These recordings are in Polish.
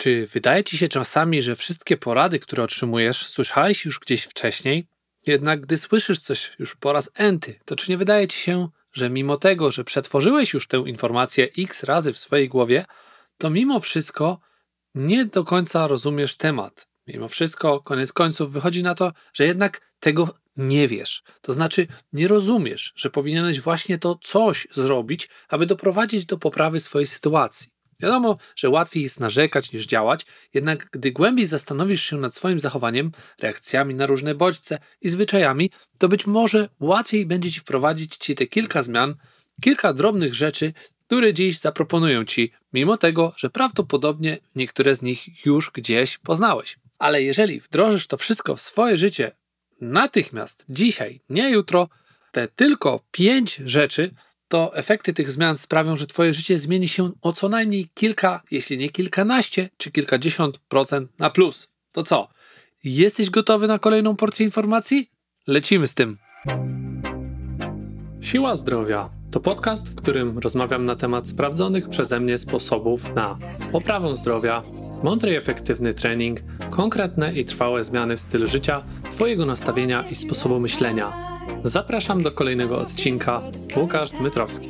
Czy wydaje ci się czasami, że wszystkie porady, które otrzymujesz, słyszałeś już gdzieś wcześniej? Jednak gdy słyszysz coś już po raz enty, to czy nie wydaje ci się, że mimo tego, że przetworzyłeś już tę informację x razy w swojej głowie, to mimo wszystko nie do końca rozumiesz temat. Mimo wszystko, koniec końców, wychodzi na to, że jednak tego nie wiesz. To znaczy, nie rozumiesz, że powinieneś właśnie to coś zrobić, aby doprowadzić do poprawy swojej sytuacji. Wiadomo, że łatwiej jest narzekać niż działać, jednak gdy głębiej zastanowisz się nad swoim zachowaniem, reakcjami na różne bodźce i zwyczajami, to być może łatwiej będzie ci wprowadzić ci te kilka zmian, kilka drobnych rzeczy, które dziś zaproponują ci, mimo tego, że prawdopodobnie niektóre z nich już gdzieś poznałeś. Ale jeżeli wdrożysz to wszystko w swoje życie natychmiast, dzisiaj, nie jutro, te tylko pięć rzeczy, to efekty tych zmian sprawią, że Twoje życie zmieni się o co najmniej kilka, jeśli nie kilkanaście czy kilkadziesiąt procent na plus. To co? Jesteś gotowy na kolejną porcję informacji? Lecimy z tym. Siła zdrowia to podcast, w którym rozmawiam na temat sprawdzonych przeze mnie sposobów na poprawę zdrowia, mądry i efektywny trening, konkretne i trwałe zmiany w stylu życia, Twojego nastawienia i sposobu myślenia. Zapraszam do kolejnego odcinka. Łukasz Dmytrowski.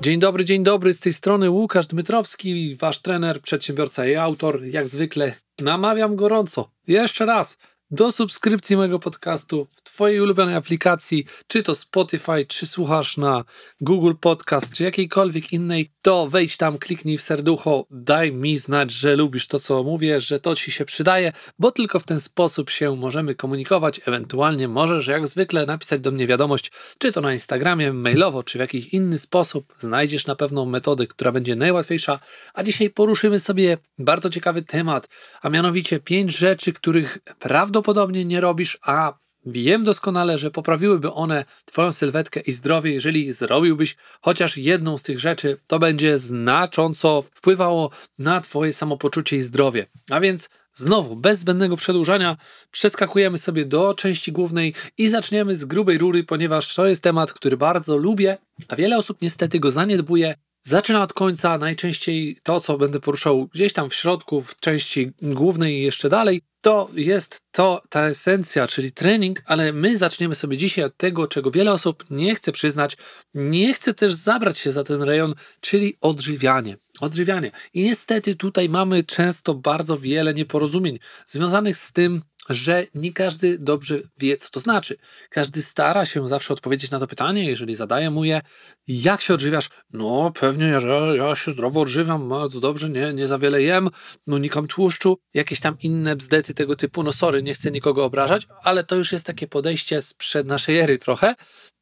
Dzień dobry, dzień dobry, z tej strony Łukasz Dmytrowski, wasz trener, przedsiębiorca i autor. Jak zwykle namawiam gorąco, jeszcze raz, do subskrypcji mojego podcastu Twojej ulubionej aplikacji, czy to Spotify, czy słuchasz na Google Podcast, czy jakiejkolwiek innej, to wejdź tam, kliknij w serducho, daj mi znać, że lubisz to, co mówię, że to Ci się przydaje, bo tylko w ten sposób się możemy komunikować. Ewentualnie możesz, jak zwykle, napisać do mnie wiadomość, czy to na Instagramie, mailowo, czy w jakiś inny sposób. Znajdziesz na pewno metodę, która będzie najłatwiejsza. A dzisiaj poruszymy sobie bardzo ciekawy temat, a mianowicie pięć rzeczy, których prawdopodobnie nie robisz, a Wiem doskonale, że poprawiłyby one Twoją sylwetkę i zdrowie, jeżeli zrobiłbyś chociaż jedną z tych rzeczy, to będzie znacząco wpływało na Twoje samopoczucie i zdrowie. A więc znowu, bez zbędnego przedłużania, przeskakujemy sobie do części głównej i zaczniemy z grubej rury, ponieważ to jest temat, który bardzo lubię, a wiele osób niestety go zaniedbuje Zaczyna od końca, najczęściej to, co będę poruszał gdzieś tam w środku, w części głównej i jeszcze dalej, to jest to ta esencja, czyli trening, ale my zaczniemy sobie dzisiaj od tego, czego wiele osób nie chce przyznać, nie chce też zabrać się za ten rejon, czyli odżywianie. Odżywianie. I niestety tutaj mamy często bardzo wiele nieporozumień związanych z tym, że nie każdy dobrze wie, co to znaczy. Każdy stara się zawsze odpowiedzieć na to pytanie, jeżeli zadaję mu je, jak się odżywiasz? No, pewnie, że ja się zdrowo odżywiam, bardzo dobrze, nie, nie za wiele jem, no tłuszczu, jakieś tam inne bzdety tego typu, no sorry, nie chcę nikogo obrażać, ale to już jest takie podejście sprzed naszej ery trochę,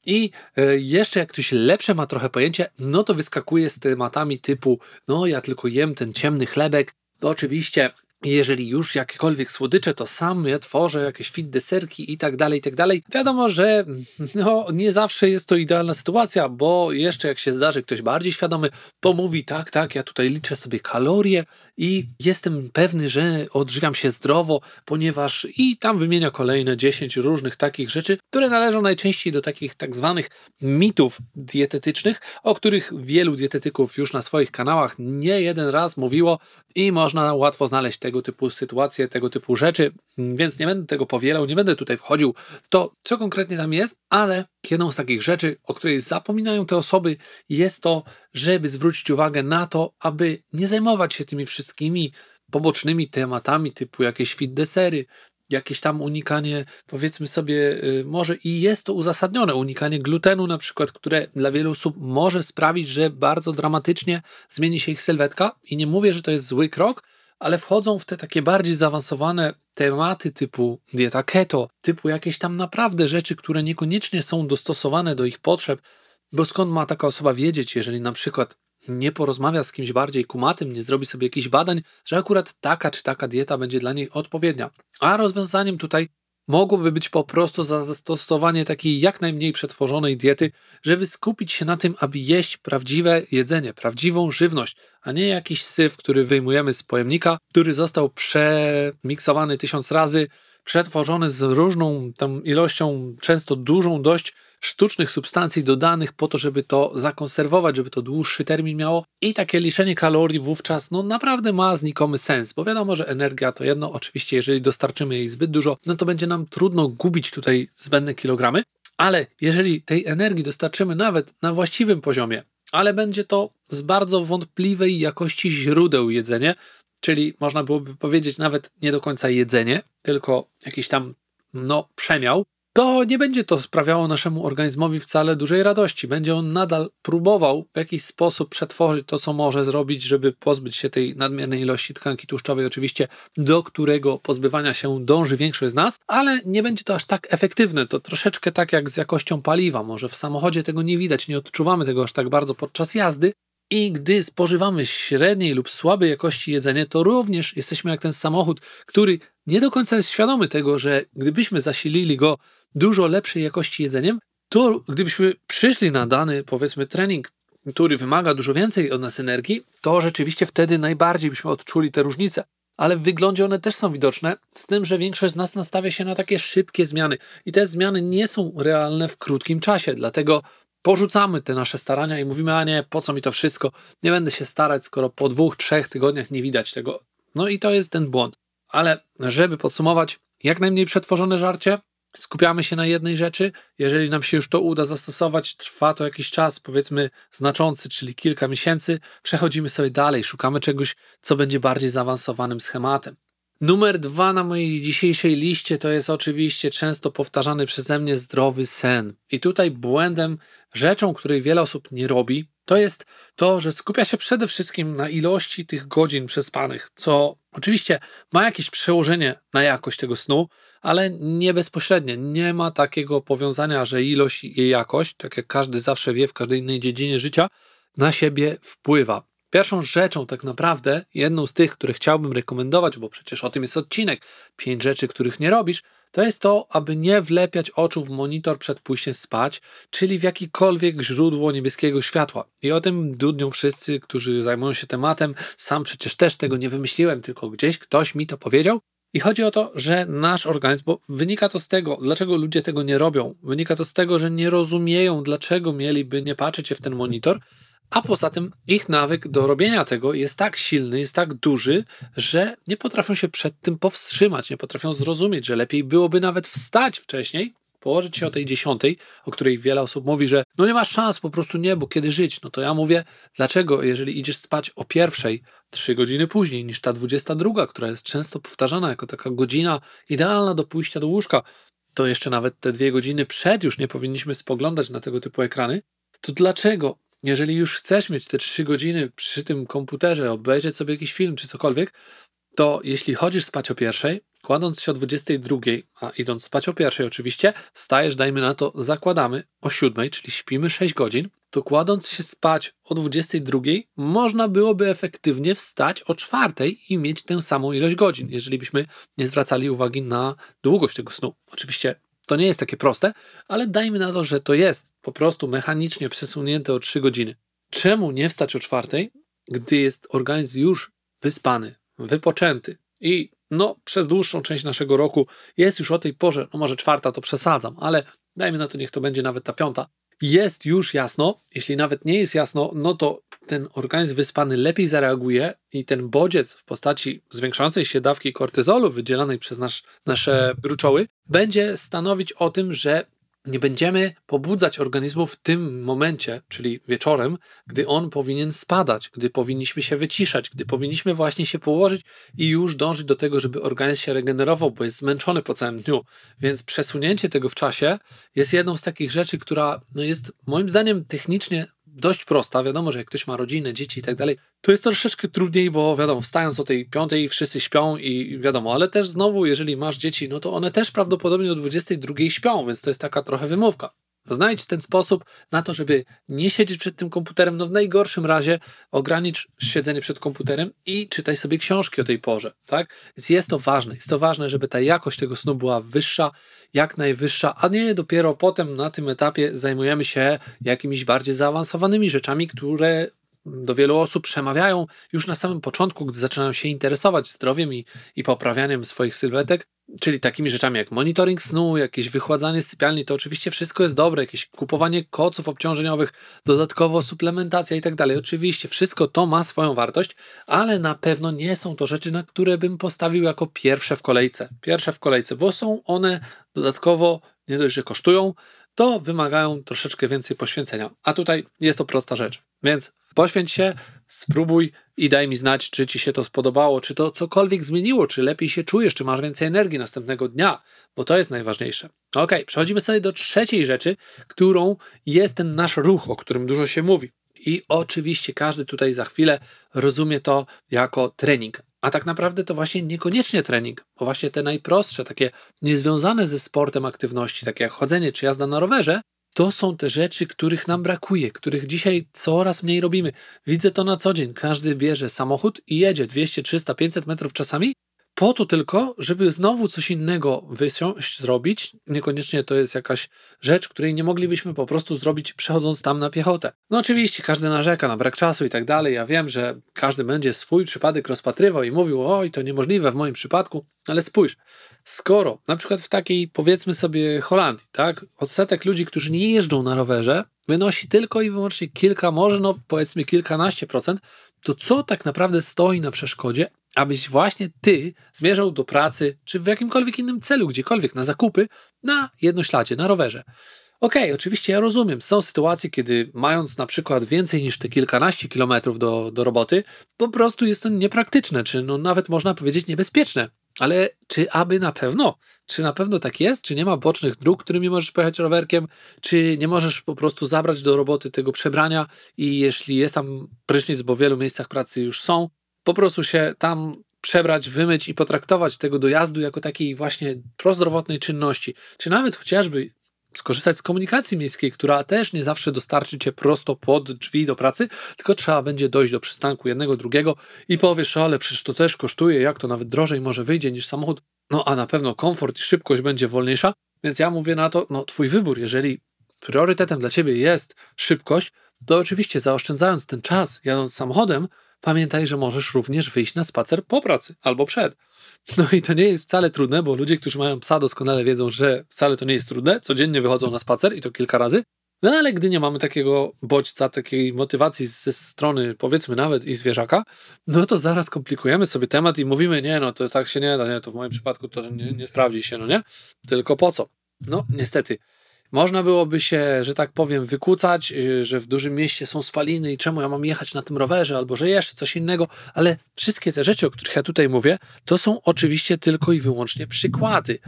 i e, jeszcze jak ktoś lepsze ma trochę pojęcie, no to wyskakuje z tematami typu, no ja tylko jem ten ciemny chlebek, to oczywiście jeżeli już jakiekolwiek słodycze, to sam ja tworzę jakieś fit deserki i tak dalej, i tak dalej. Wiadomo, że no, nie zawsze jest to idealna sytuacja, bo jeszcze jak się zdarzy ktoś bardziej świadomy, to mówi tak, tak, ja tutaj liczę sobie kalorie i jestem pewny, że odżywiam się zdrowo, ponieważ i tam wymienia kolejne 10 różnych takich rzeczy, które należą najczęściej do takich tak zwanych mitów dietetycznych, o których wielu dietetyków już na swoich kanałach nie jeden raz mówiło i można łatwo znaleźć tego tego typu sytuacje, tego typu rzeczy, więc nie będę tego powielał, nie będę tutaj wchodził w to, co konkretnie tam jest, ale jedną z takich rzeczy, o której zapominają te osoby, jest to, żeby zwrócić uwagę na to, aby nie zajmować się tymi wszystkimi pobocznymi tematami, typu jakieś fit desery, jakieś tam unikanie, powiedzmy sobie, y, może i jest to uzasadnione, unikanie glutenu na przykład, które dla wielu osób może sprawić, że bardzo dramatycznie zmieni się ich sylwetka. I nie mówię, że to jest zły krok, ale wchodzą w te takie bardziej zaawansowane tematy typu dieta keto, typu jakieś tam naprawdę rzeczy, które niekoniecznie są dostosowane do ich potrzeb, bo skąd ma taka osoba wiedzieć, jeżeli na przykład nie porozmawia z kimś bardziej kumatym, nie zrobi sobie jakichś badań, że akurat taka czy taka dieta będzie dla niej odpowiednia. A rozwiązaniem tutaj mogłoby być po prostu zastosowanie takiej jak najmniej przetworzonej diety, żeby skupić się na tym, aby jeść prawdziwe jedzenie, prawdziwą żywność, a nie jakiś syf, który wyjmujemy z pojemnika, który został przemiksowany tysiąc razy, przetworzony z różną tam ilością, często dużą dość sztucznych substancji dodanych po to, żeby to zakonserwować, żeby to dłuższy termin miało. I takie liczenie kalorii wówczas no naprawdę ma znikomy sens, bo wiadomo, że energia to jedno, oczywiście jeżeli dostarczymy jej zbyt dużo, no to będzie nam trudno gubić tutaj zbędne kilogramy, ale jeżeli tej energii dostarczymy nawet na właściwym poziomie, ale będzie to z bardzo wątpliwej jakości źródeł jedzenie, czyli można byłoby powiedzieć nawet nie do końca jedzenie, tylko jakiś tam no, przemiał, to nie będzie to sprawiało naszemu organizmowi wcale dużej radości. Będzie on nadal próbował w jakiś sposób przetworzyć to, co może zrobić, żeby pozbyć się tej nadmiernej ilości tkanki tłuszczowej, oczywiście, do którego pozbywania się dąży większość z nas, ale nie będzie to aż tak efektywne. To troszeczkę tak jak z jakością paliwa. Może w samochodzie tego nie widać, nie odczuwamy tego aż tak bardzo podczas jazdy, i gdy spożywamy średniej lub słabej jakości jedzenie, to również jesteśmy jak ten samochód, który nie do końca jest świadomy tego, że gdybyśmy zasilili go dużo lepszej jakości jedzeniem, to gdybyśmy przyszli na dany, powiedzmy, trening, który wymaga dużo więcej od nas energii, to rzeczywiście wtedy najbardziej byśmy odczuli te różnice. Ale w wyglądzie one też są widoczne, z tym, że większość z nas nastawia się na takie szybkie zmiany i te zmiany nie są realne w krótkim czasie. Dlatego porzucamy te nasze starania i mówimy, a nie, po co mi to wszystko, nie będę się starać, skoro po dwóch, trzech tygodniach nie widać tego. No i to jest ten błąd. Ale żeby podsumować, jak najmniej przetworzone żarcie, skupiamy się na jednej rzeczy. Jeżeli nam się już to uda zastosować, trwa to jakiś czas, powiedzmy znaczący, czyli kilka miesięcy, przechodzimy sobie dalej, szukamy czegoś, co będzie bardziej zaawansowanym schematem. Numer dwa na mojej dzisiejszej liście to jest oczywiście często powtarzany przeze mnie zdrowy sen. I tutaj błędem, rzeczą, której wiele osób nie robi, to jest to, że skupia się przede wszystkim na ilości tych godzin przespanych, co oczywiście ma jakieś przełożenie na jakość tego snu, ale nie bezpośrednie. Nie ma takiego powiązania, że ilość i jakość, tak jak każdy zawsze wie w każdej innej dziedzinie życia, na siebie wpływa. Pierwszą rzeczą, tak naprawdę, jedną z tych, które chciałbym rekomendować, bo przecież o tym jest odcinek, pięć rzeczy, których nie robisz, to jest to, aby nie wlepiać oczu w monitor przed pójściem spać, czyli w jakikolwiek źródło niebieskiego światła. I o tym dudnią wszyscy, którzy zajmują się tematem. Sam przecież też tego nie wymyśliłem, tylko gdzieś ktoś mi to powiedział. I chodzi o to, że nasz organizm, bo wynika to z tego, dlaczego ludzie tego nie robią, wynika to z tego, że nie rozumieją, dlaczego mieliby nie patrzeć się w ten monitor, a poza tym ich nawyk do robienia tego jest tak silny, jest tak duży, że nie potrafią się przed tym powstrzymać, nie potrafią zrozumieć, że lepiej byłoby nawet wstać wcześniej, położyć się o tej dziesiątej, o której wiele osób mówi, że no nie masz szans, po prostu nie, bo kiedy żyć? No to ja mówię, dlaczego, jeżeli idziesz spać o pierwszej, trzy godziny później niż ta dwudziesta druga, która jest często powtarzana jako taka godzina idealna do pójścia do łóżka, to jeszcze nawet te dwie godziny przed już nie powinniśmy spoglądać na tego typu ekrany, to dlaczego jeżeli już chcesz mieć te trzy godziny przy tym komputerze, obejrzeć sobie jakiś film czy cokolwiek, to jeśli chodzisz spać o pierwszej, kładąc się o 22, a idąc spać o pierwszej oczywiście, wstajesz, dajmy na to, zakładamy o 7, czyli śpimy 6 godzin, to kładąc się spać o 22, można byłoby efektywnie wstać o 4 i mieć tę samą ilość godzin, jeżeli byśmy nie zwracali uwagi na długość tego snu. Oczywiście to nie jest takie proste, ale dajmy na to, że to jest po prostu mechanicznie przesunięte o 3 godziny. Czemu nie wstać o czwartej, gdy jest organizm już wyspany, wypoczęty i no, przez dłuższą część naszego roku jest już o tej porze, no może czwarta to przesadzam, ale dajmy na to, niech to będzie nawet ta piąta, jest już jasno, jeśli nawet nie jest jasno, no to ten organizm wyspany lepiej zareaguje i ten bodziec w postaci zwiększającej się dawki kortyzolu wydzielanej przez nasz, nasze gruczoły będzie stanowić o tym, że nie będziemy pobudzać organizmu w tym momencie, czyli wieczorem, gdy on powinien spadać, gdy powinniśmy się wyciszać, gdy powinniśmy właśnie się położyć i już dążyć do tego, żeby organizm się regenerował, bo jest zmęczony po całym dniu. Więc przesunięcie tego w czasie jest jedną z takich rzeczy, która no jest moim zdaniem technicznie dość prosta. Wiadomo, że jak ktoś ma rodzinę, dzieci i tak dalej, to jest troszeczkę trudniej, bo wiadomo, wstając o tej piątej wszyscy śpią i wiadomo, ale też znowu, jeżeli masz dzieci, no to one też prawdopodobnie o 22 śpią, więc to jest taka trochę wymówka. Znajdź ten sposób na to, żeby nie siedzieć przed tym komputerem. No w najgorszym razie ogranicz siedzenie przed komputerem i czytaj sobie książki o tej porze, tak? Więc jest to ważne. Jest to ważne, żeby ta jakość tego snu była wyższa, jak najwyższa, a nie dopiero potem na tym etapie zajmujemy się jakimiś bardziej zaawansowanymi rzeczami, które do wielu osób przemawiają już na samym początku, gdy zaczynają się interesować zdrowiem i, i poprawianiem swoich sylwetek, czyli takimi rzeczami jak monitoring snu, jakieś wychładzanie sypialni, to oczywiście wszystko jest dobre, jakieś kupowanie koców obciążeniowych, dodatkowo suplementacja i tak dalej. Oczywiście wszystko to ma swoją wartość, ale na pewno nie są to rzeczy, na które bym postawił jako pierwsze w kolejce. Pierwsze w kolejce, bo są one dodatkowo nie dość, że kosztują, to wymagają troszeczkę więcej poświęcenia. A tutaj jest to prosta rzecz. Więc poświęć się, spróbuj i daj mi znać, czy ci się to spodobało, czy to cokolwiek zmieniło, czy lepiej się czujesz, czy masz więcej energii następnego dnia, bo to jest najważniejsze. Ok, przechodzimy sobie do trzeciej rzeczy, którą jest ten nasz ruch, o którym dużo się mówi. I oczywiście każdy tutaj za chwilę rozumie to jako trening. A tak naprawdę to właśnie niekoniecznie trening, bo właśnie te najprostsze, takie niezwiązane ze sportem aktywności, takie jak chodzenie czy jazda na rowerze, to są te rzeczy, których nam brakuje, których dzisiaj coraz mniej robimy. Widzę to na co dzień. Każdy bierze samochód i jedzie 200, 300, 500 metrów czasami po to tylko, żeby znowu coś innego wysiąść, zrobić. Niekoniecznie to jest jakaś rzecz, której nie moglibyśmy po prostu zrobić przechodząc tam na piechotę. No oczywiście każdy narzeka na brak czasu i tak dalej. Ja wiem, że każdy będzie swój przypadek rozpatrywał i mówił, oj, to niemożliwe w moim przypadku, ale spójrz, skoro na przykład w takiej powiedzmy sobie Holandii, tak, odsetek ludzi, którzy nie jeżdżą na rowerze, wynosi tylko i wyłącznie kilka, może no powiedzmy kilkanaście procent, to co tak naprawdę stoi na przeszkodzie, abyś właśnie ty zmierzał do pracy, czy w jakimkolwiek innym celu, gdziekolwiek, na zakupy, na jednośladzie, na rowerze. Okej, okay, oczywiście ja rozumiem. Są sytuacje, kiedy mając na przykład więcej niż te kilkanaście kilometrów do, do roboty, po prostu jest to niepraktyczne, czy no nawet można powiedzieć niebezpieczne. Ale czy aby na pewno? Czy na pewno tak jest? Czy nie ma bocznych dróg, którymi możesz pojechać rowerkiem? Czy nie możesz po prostu zabrać do roboty tego przebrania i jeśli jest tam prysznic, bo w wielu miejscach pracy już są, po prostu się tam przebrać, wymyć i potraktować tego dojazdu jako takiej właśnie prozdrowotnej czynności, czy nawet chociażby skorzystać z komunikacji miejskiej, która też nie zawsze dostarczy cię prosto pod drzwi do pracy, tylko trzeba będzie dojść do przystanku jednego, drugiego i powiesz, ale przecież to też kosztuje, jak to nawet drożej może wyjdzie niż samochód, no a na pewno komfort i szybkość będzie wolniejsza, więc ja mówię na to, no twój wybór, jeżeli priorytetem dla ciebie jest szybkość, to oczywiście zaoszczędzając ten czas jadąc samochodem, pamiętaj, że możesz również wyjść na spacer po pracy albo przed. No i to nie jest wcale trudne, bo ludzie, którzy mają psa, doskonale wiedzą, że wcale to nie jest trudne. Codziennie wychodzą na spacer i to kilka razy. No ale gdy nie mamy takiego bodźca, takiej motywacji ze strony, powiedzmy nawet i zwierzaka, no to zaraz komplikujemy sobie temat i mówimy, nie, no to tak się nie da, nie, to w moim przypadku to nie, nie sprawdzi się, no nie? Tylko po co? No niestety, można byłoby się, że tak powiem, wykłócać, y, że w dużym mieście są spaliny i czemu ja mam jechać na tym rowerze, albo że jeszcze coś innego, ale wszystkie te rzeczy, o których ja tutaj mówię, to są oczywiście tylko i wyłącznie przykłady.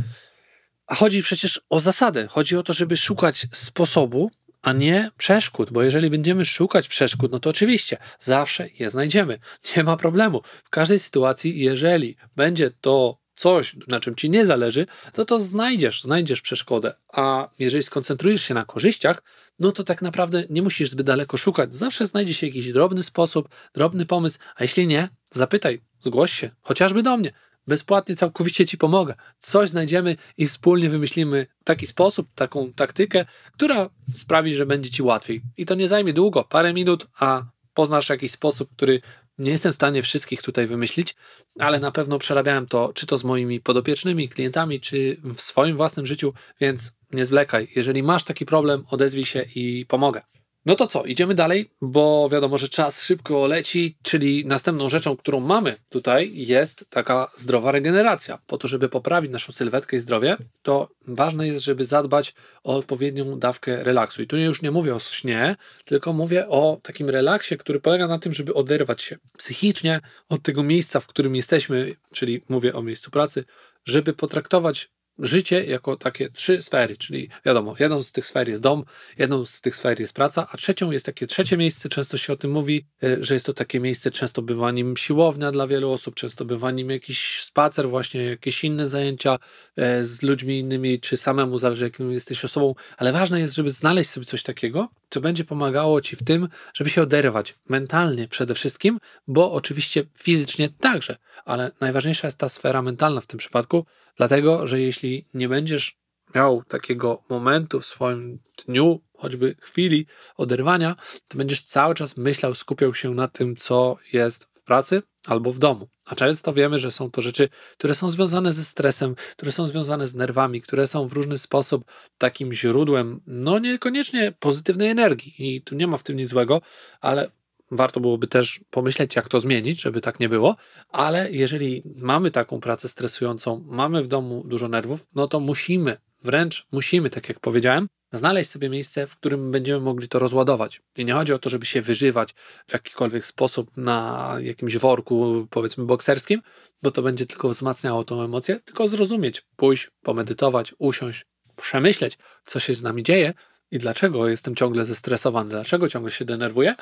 A chodzi przecież o zasadę. Chodzi o to, żeby szukać sposobu, a nie przeszkód, bo jeżeli będziemy szukać przeszkód, no to oczywiście zawsze je znajdziemy. Nie ma problemu. W każdej sytuacji, jeżeli będzie to coś, na czym ci nie zależy, to to znajdziesz, znajdziesz przeszkodę. A jeżeli skoncentrujesz się na korzyściach, no to tak naprawdę nie musisz zbyt daleko szukać. Zawsze znajdzie się jakiś drobny sposób, drobny pomysł, a jeśli nie, zapytaj, zgłoś się, chociażby do mnie. Bezpłatnie całkowicie ci pomogę. Coś znajdziemy i wspólnie wymyślimy taki sposób, taką taktykę, która sprawi, że będzie ci łatwiej. I to nie zajmie długo, parę minut, a poznasz jakiś sposób, który nie jestem w stanie wszystkich tutaj wymyślić, ale na pewno przerabiałem to, czy to z moimi podopiecznymi, klientami, czy w swoim własnym życiu, więc nie zwlekaj. Jeżeli masz taki problem, odezwij się i pomogę. No to co, idziemy dalej, bo wiadomo, że czas szybko leci, czyli następną rzeczą, którą mamy tutaj jest taka zdrowa regeneracja. Po to, żeby poprawić naszą sylwetkę i zdrowie, to ważne jest, żeby zadbać o odpowiednią dawkę relaksu. I tu już nie mówię o śnie, tylko mówię o takim relaksie, który polega na tym, żeby oderwać się psychicznie od tego miejsca, w którym jesteśmy, czyli mówię o miejscu pracy, żeby potraktować życie jako takie trzy sfery, czyli wiadomo, jedną z tych sfer jest dom, jedną z tych sfer jest praca, a trzecią jest takie trzecie miejsce, często się o tym mówi, e, że jest to takie miejsce, często bywa nim siłownia dla wielu osób, często bywa nim jakiś spacer, właśnie jakieś inne zajęcia e, z ludźmi innymi, czy samemu, zależy jaką jesteś osobą, ale ważne jest, żeby znaleźć sobie coś takiego, co będzie pomagało ci w tym, żeby się oderwać mentalnie przede wszystkim, bo oczywiście fizycznie także, ale najważniejsza jest ta sfera mentalna w tym przypadku, dlatego że jeśli nie będziesz miał takiego momentu w swoim dniu, choćby chwili oderwania, to będziesz cały czas myślał, skupiał się na tym, co jest w pracy albo w domu. A często wiemy, że są to rzeczy, które są związane ze stresem, które są związane z nerwami, które są w różny sposób takim źródłem, no niekoniecznie pozytywnej energii. I tu nie ma w tym nic złego, ale warto byłoby też pomyśleć, jak to zmienić, żeby tak nie było. Ale jeżeli mamy taką pracę stresującą, mamy w domu dużo nerwów, no to musimy, wręcz musimy, tak jak powiedziałem, znaleźć sobie miejsce, w którym będziemy mogli to rozładować. I nie chodzi o to, żeby się wyżywać w jakikolwiek sposób na jakimś worku, powiedzmy, bokserskim, bo to będzie tylko wzmacniało tą emocję, tylko zrozumieć, pójść, pomedytować, usiąść, przemyśleć, co się z nami dzieje i dlaczego jestem ciągle zestresowany, dlaczego ciągle się denerwuję,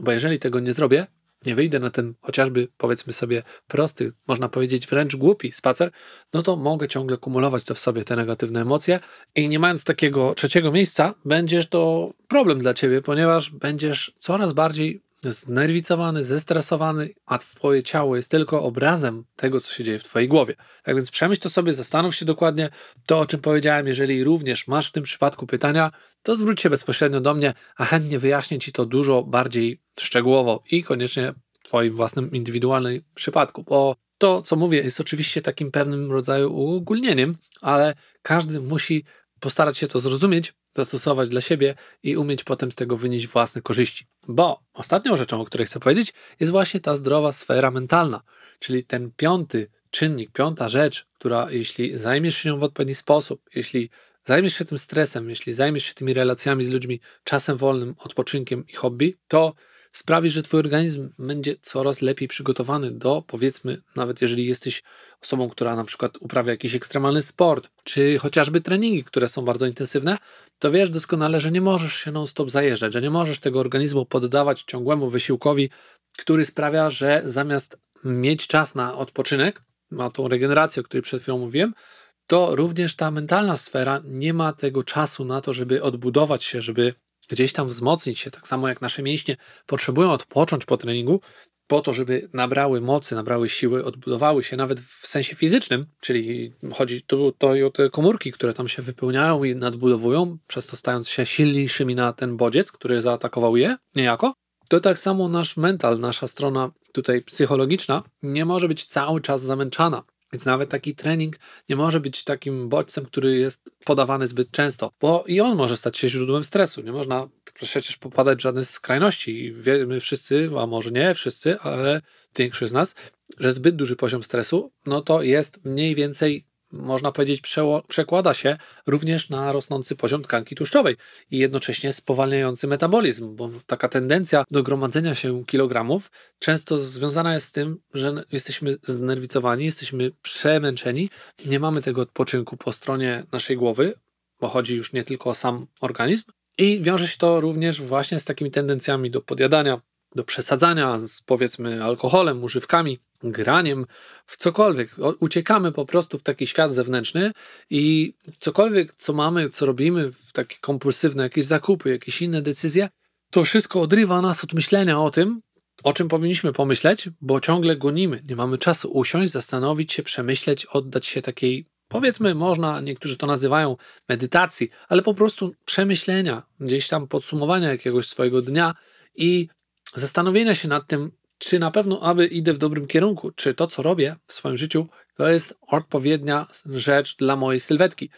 bo jeżeli tego nie zrobię, nie wyjdę na ten chociażby, powiedzmy sobie, prosty, można powiedzieć wręcz głupi spacer, no to mogę ciągle kumulować to w sobie, te negatywne emocje. I nie mając takiego trzeciego miejsca, będziesz to problem dla ciebie, ponieważ będziesz coraz bardziej znerwicowany, zestresowany, a twoje ciało jest tylko obrazem tego, co się dzieje w twojej głowie. Tak więc przemyśl to sobie, zastanów się dokładnie to, o czym powiedziałem. Jeżeli również masz w tym przypadku pytania, to zwróć się bezpośrednio do mnie, a chętnie wyjaśnię ci to dużo bardziej szczegółowo i koniecznie w twoim własnym indywidualnym przypadku, bo to, co mówię, jest oczywiście takim pewnym rodzaju uogólnieniem, ale każdy musi postarać się to zrozumieć, zastosować dla siebie i umieć potem z tego wynieść własne korzyści. Bo ostatnią rzeczą, o której chcę powiedzieć, jest właśnie ta zdrowa sfera mentalna, czyli ten piąty czynnik, piąta rzecz, która jeśli zajmiesz się nią w odpowiedni sposób, jeśli zajmiesz się tym stresem, jeśli zajmiesz się tymi relacjami z ludźmi, czasem wolnym, odpoczynkiem i hobby, to sprawi, że Twój organizm będzie coraz lepiej przygotowany do, powiedzmy, nawet jeżeli jesteś osobą, która na przykład uprawia jakiś ekstremalny sport, czy chociażby treningi, które są bardzo intensywne, to wiesz doskonale, że nie możesz się non-stop zajeżdżać, że nie możesz tego organizmu poddawać ciągłemu wysiłkowi, który sprawia, że zamiast mieć czas na odpoczynek, na tą regenerację, o której przed chwilą mówiłem, to również ta mentalna sfera nie ma tego czasu na to, żeby odbudować się, żeby gdzieś tam wzmocnić się, tak samo jak nasze mięśnie potrzebują odpocząć po treningu, po to, żeby nabrały mocy, nabrały siły, odbudowały się nawet w sensie fizycznym, czyli chodzi tu to o te komórki, które tam się wypełniają i nadbudowują, przez to stając się silniejszymi na ten bodziec, który zaatakował je niejako. To tak samo nasz mental, nasza strona tutaj psychologiczna nie może być cały czas zamęczana. Więc nawet taki trening nie może być takim bodźcem, który jest podawany zbyt często, bo i on może stać się źródłem stresu. Nie można przecież popadać w żadne skrajności. Wiemy wszyscy, a może nie wszyscy, ale większość z nas, że zbyt duży poziom stresu, no to jest mniej więcej można powiedzieć, przekłada się również na rosnący poziom tkanki tłuszczowej i jednocześnie spowalniający metabolizm, bo taka tendencja do gromadzenia się kilogramów często związana jest z tym, że jesteśmy znerwicowani, jesteśmy przemęczeni, nie mamy tego odpoczynku po stronie naszej głowy, bo chodzi już nie tylko o sam organizm. I wiąże się to również właśnie z takimi tendencjami do podjadania, do przesadzania z powiedzmy alkoholem, używkami, graniem, w cokolwiek. Uciekamy po prostu w taki świat zewnętrzny i cokolwiek, co mamy, co robimy, w takie kompulsywne jakieś zakupy, jakieś inne decyzje, to wszystko odrywa nas od myślenia o tym, o czym powinniśmy pomyśleć, bo ciągle gonimy. Nie mamy czasu usiąść, zastanowić się, przemyśleć, oddać się takiej, powiedzmy, można, niektórzy to nazywają medytacji, ale po prostu przemyślenia, gdzieś tam podsumowania jakiegoś swojego dnia i zastanowienia się nad tym, czy na pewno aby idę w dobrym kierunku, czy to, co robię w swoim życiu, to jest odpowiednia rzecz dla mojej sylwetki,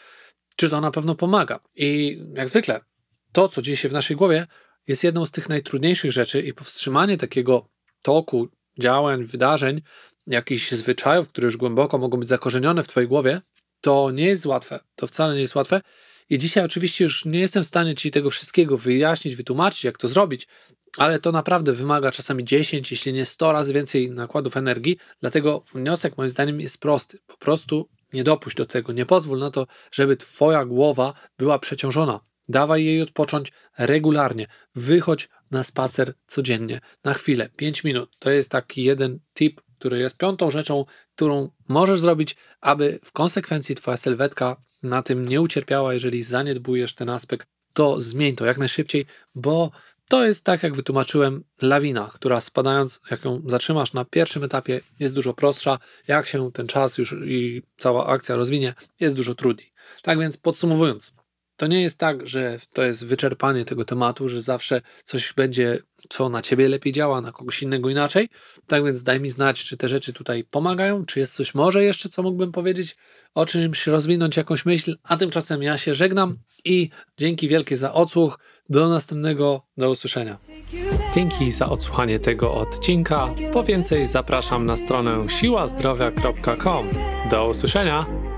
czy to na pewno pomaga. I jak zwykle, to, co dzieje się w naszej głowie, jest jedną z tych najtrudniejszych rzeczy i powstrzymanie takiego toku działań, wydarzeń, jakichś zwyczajów, które już głęboko mogą być zakorzenione w Twojej głowie, to nie jest łatwe. To wcale nie jest łatwe. I dzisiaj oczywiście już nie jestem w stanie Ci tego wszystkiego wyjaśnić, wytłumaczyć, jak to zrobić, ale to naprawdę wymaga czasami 10, jeśli nie 100 razy więcej nakładów energii. Dlatego wniosek moim zdaniem jest prosty. Po prostu nie dopuść do tego, nie pozwól na to, żeby Twoja głowa była przeciążona. Dawaj jej odpocząć regularnie. Wychodź na spacer codziennie, na chwilę, 5 minut. To jest taki jeden tip, który jest piątą rzeczą, którą możesz zrobić, aby w konsekwencji Twoja sylwetka na tym nie ucierpiała, jeżeli zaniedbujesz ten aspekt. To zmień to jak najszybciej, bo to jest tak, jak wytłumaczyłem, lawina, która spadając, jak ją zatrzymasz na pierwszym etapie, jest dużo prostsza. Jak się ten czas już i cała akcja rozwinie, jest dużo trudniej. Tak więc podsumowując, To nie jest tak, że to jest wyczerpanie tego tematu, że zawsze coś będzie, co na ciebie lepiej działa, na kogoś innego inaczej. Tak więc daj mi znać, czy te rzeczy tutaj pomagają, czy jest coś może jeszcze, co mógłbym powiedzieć, o czymś rozwinąć jakąś myśl. A tymczasem ja się żegnam i dzięki wielkie za odsłuch. Do następnego, do usłyszenia. Dzięki za odsłuchanie tego odcinka. Po więcej zapraszam na stronę siłazdrowia.com. Do usłyszenia!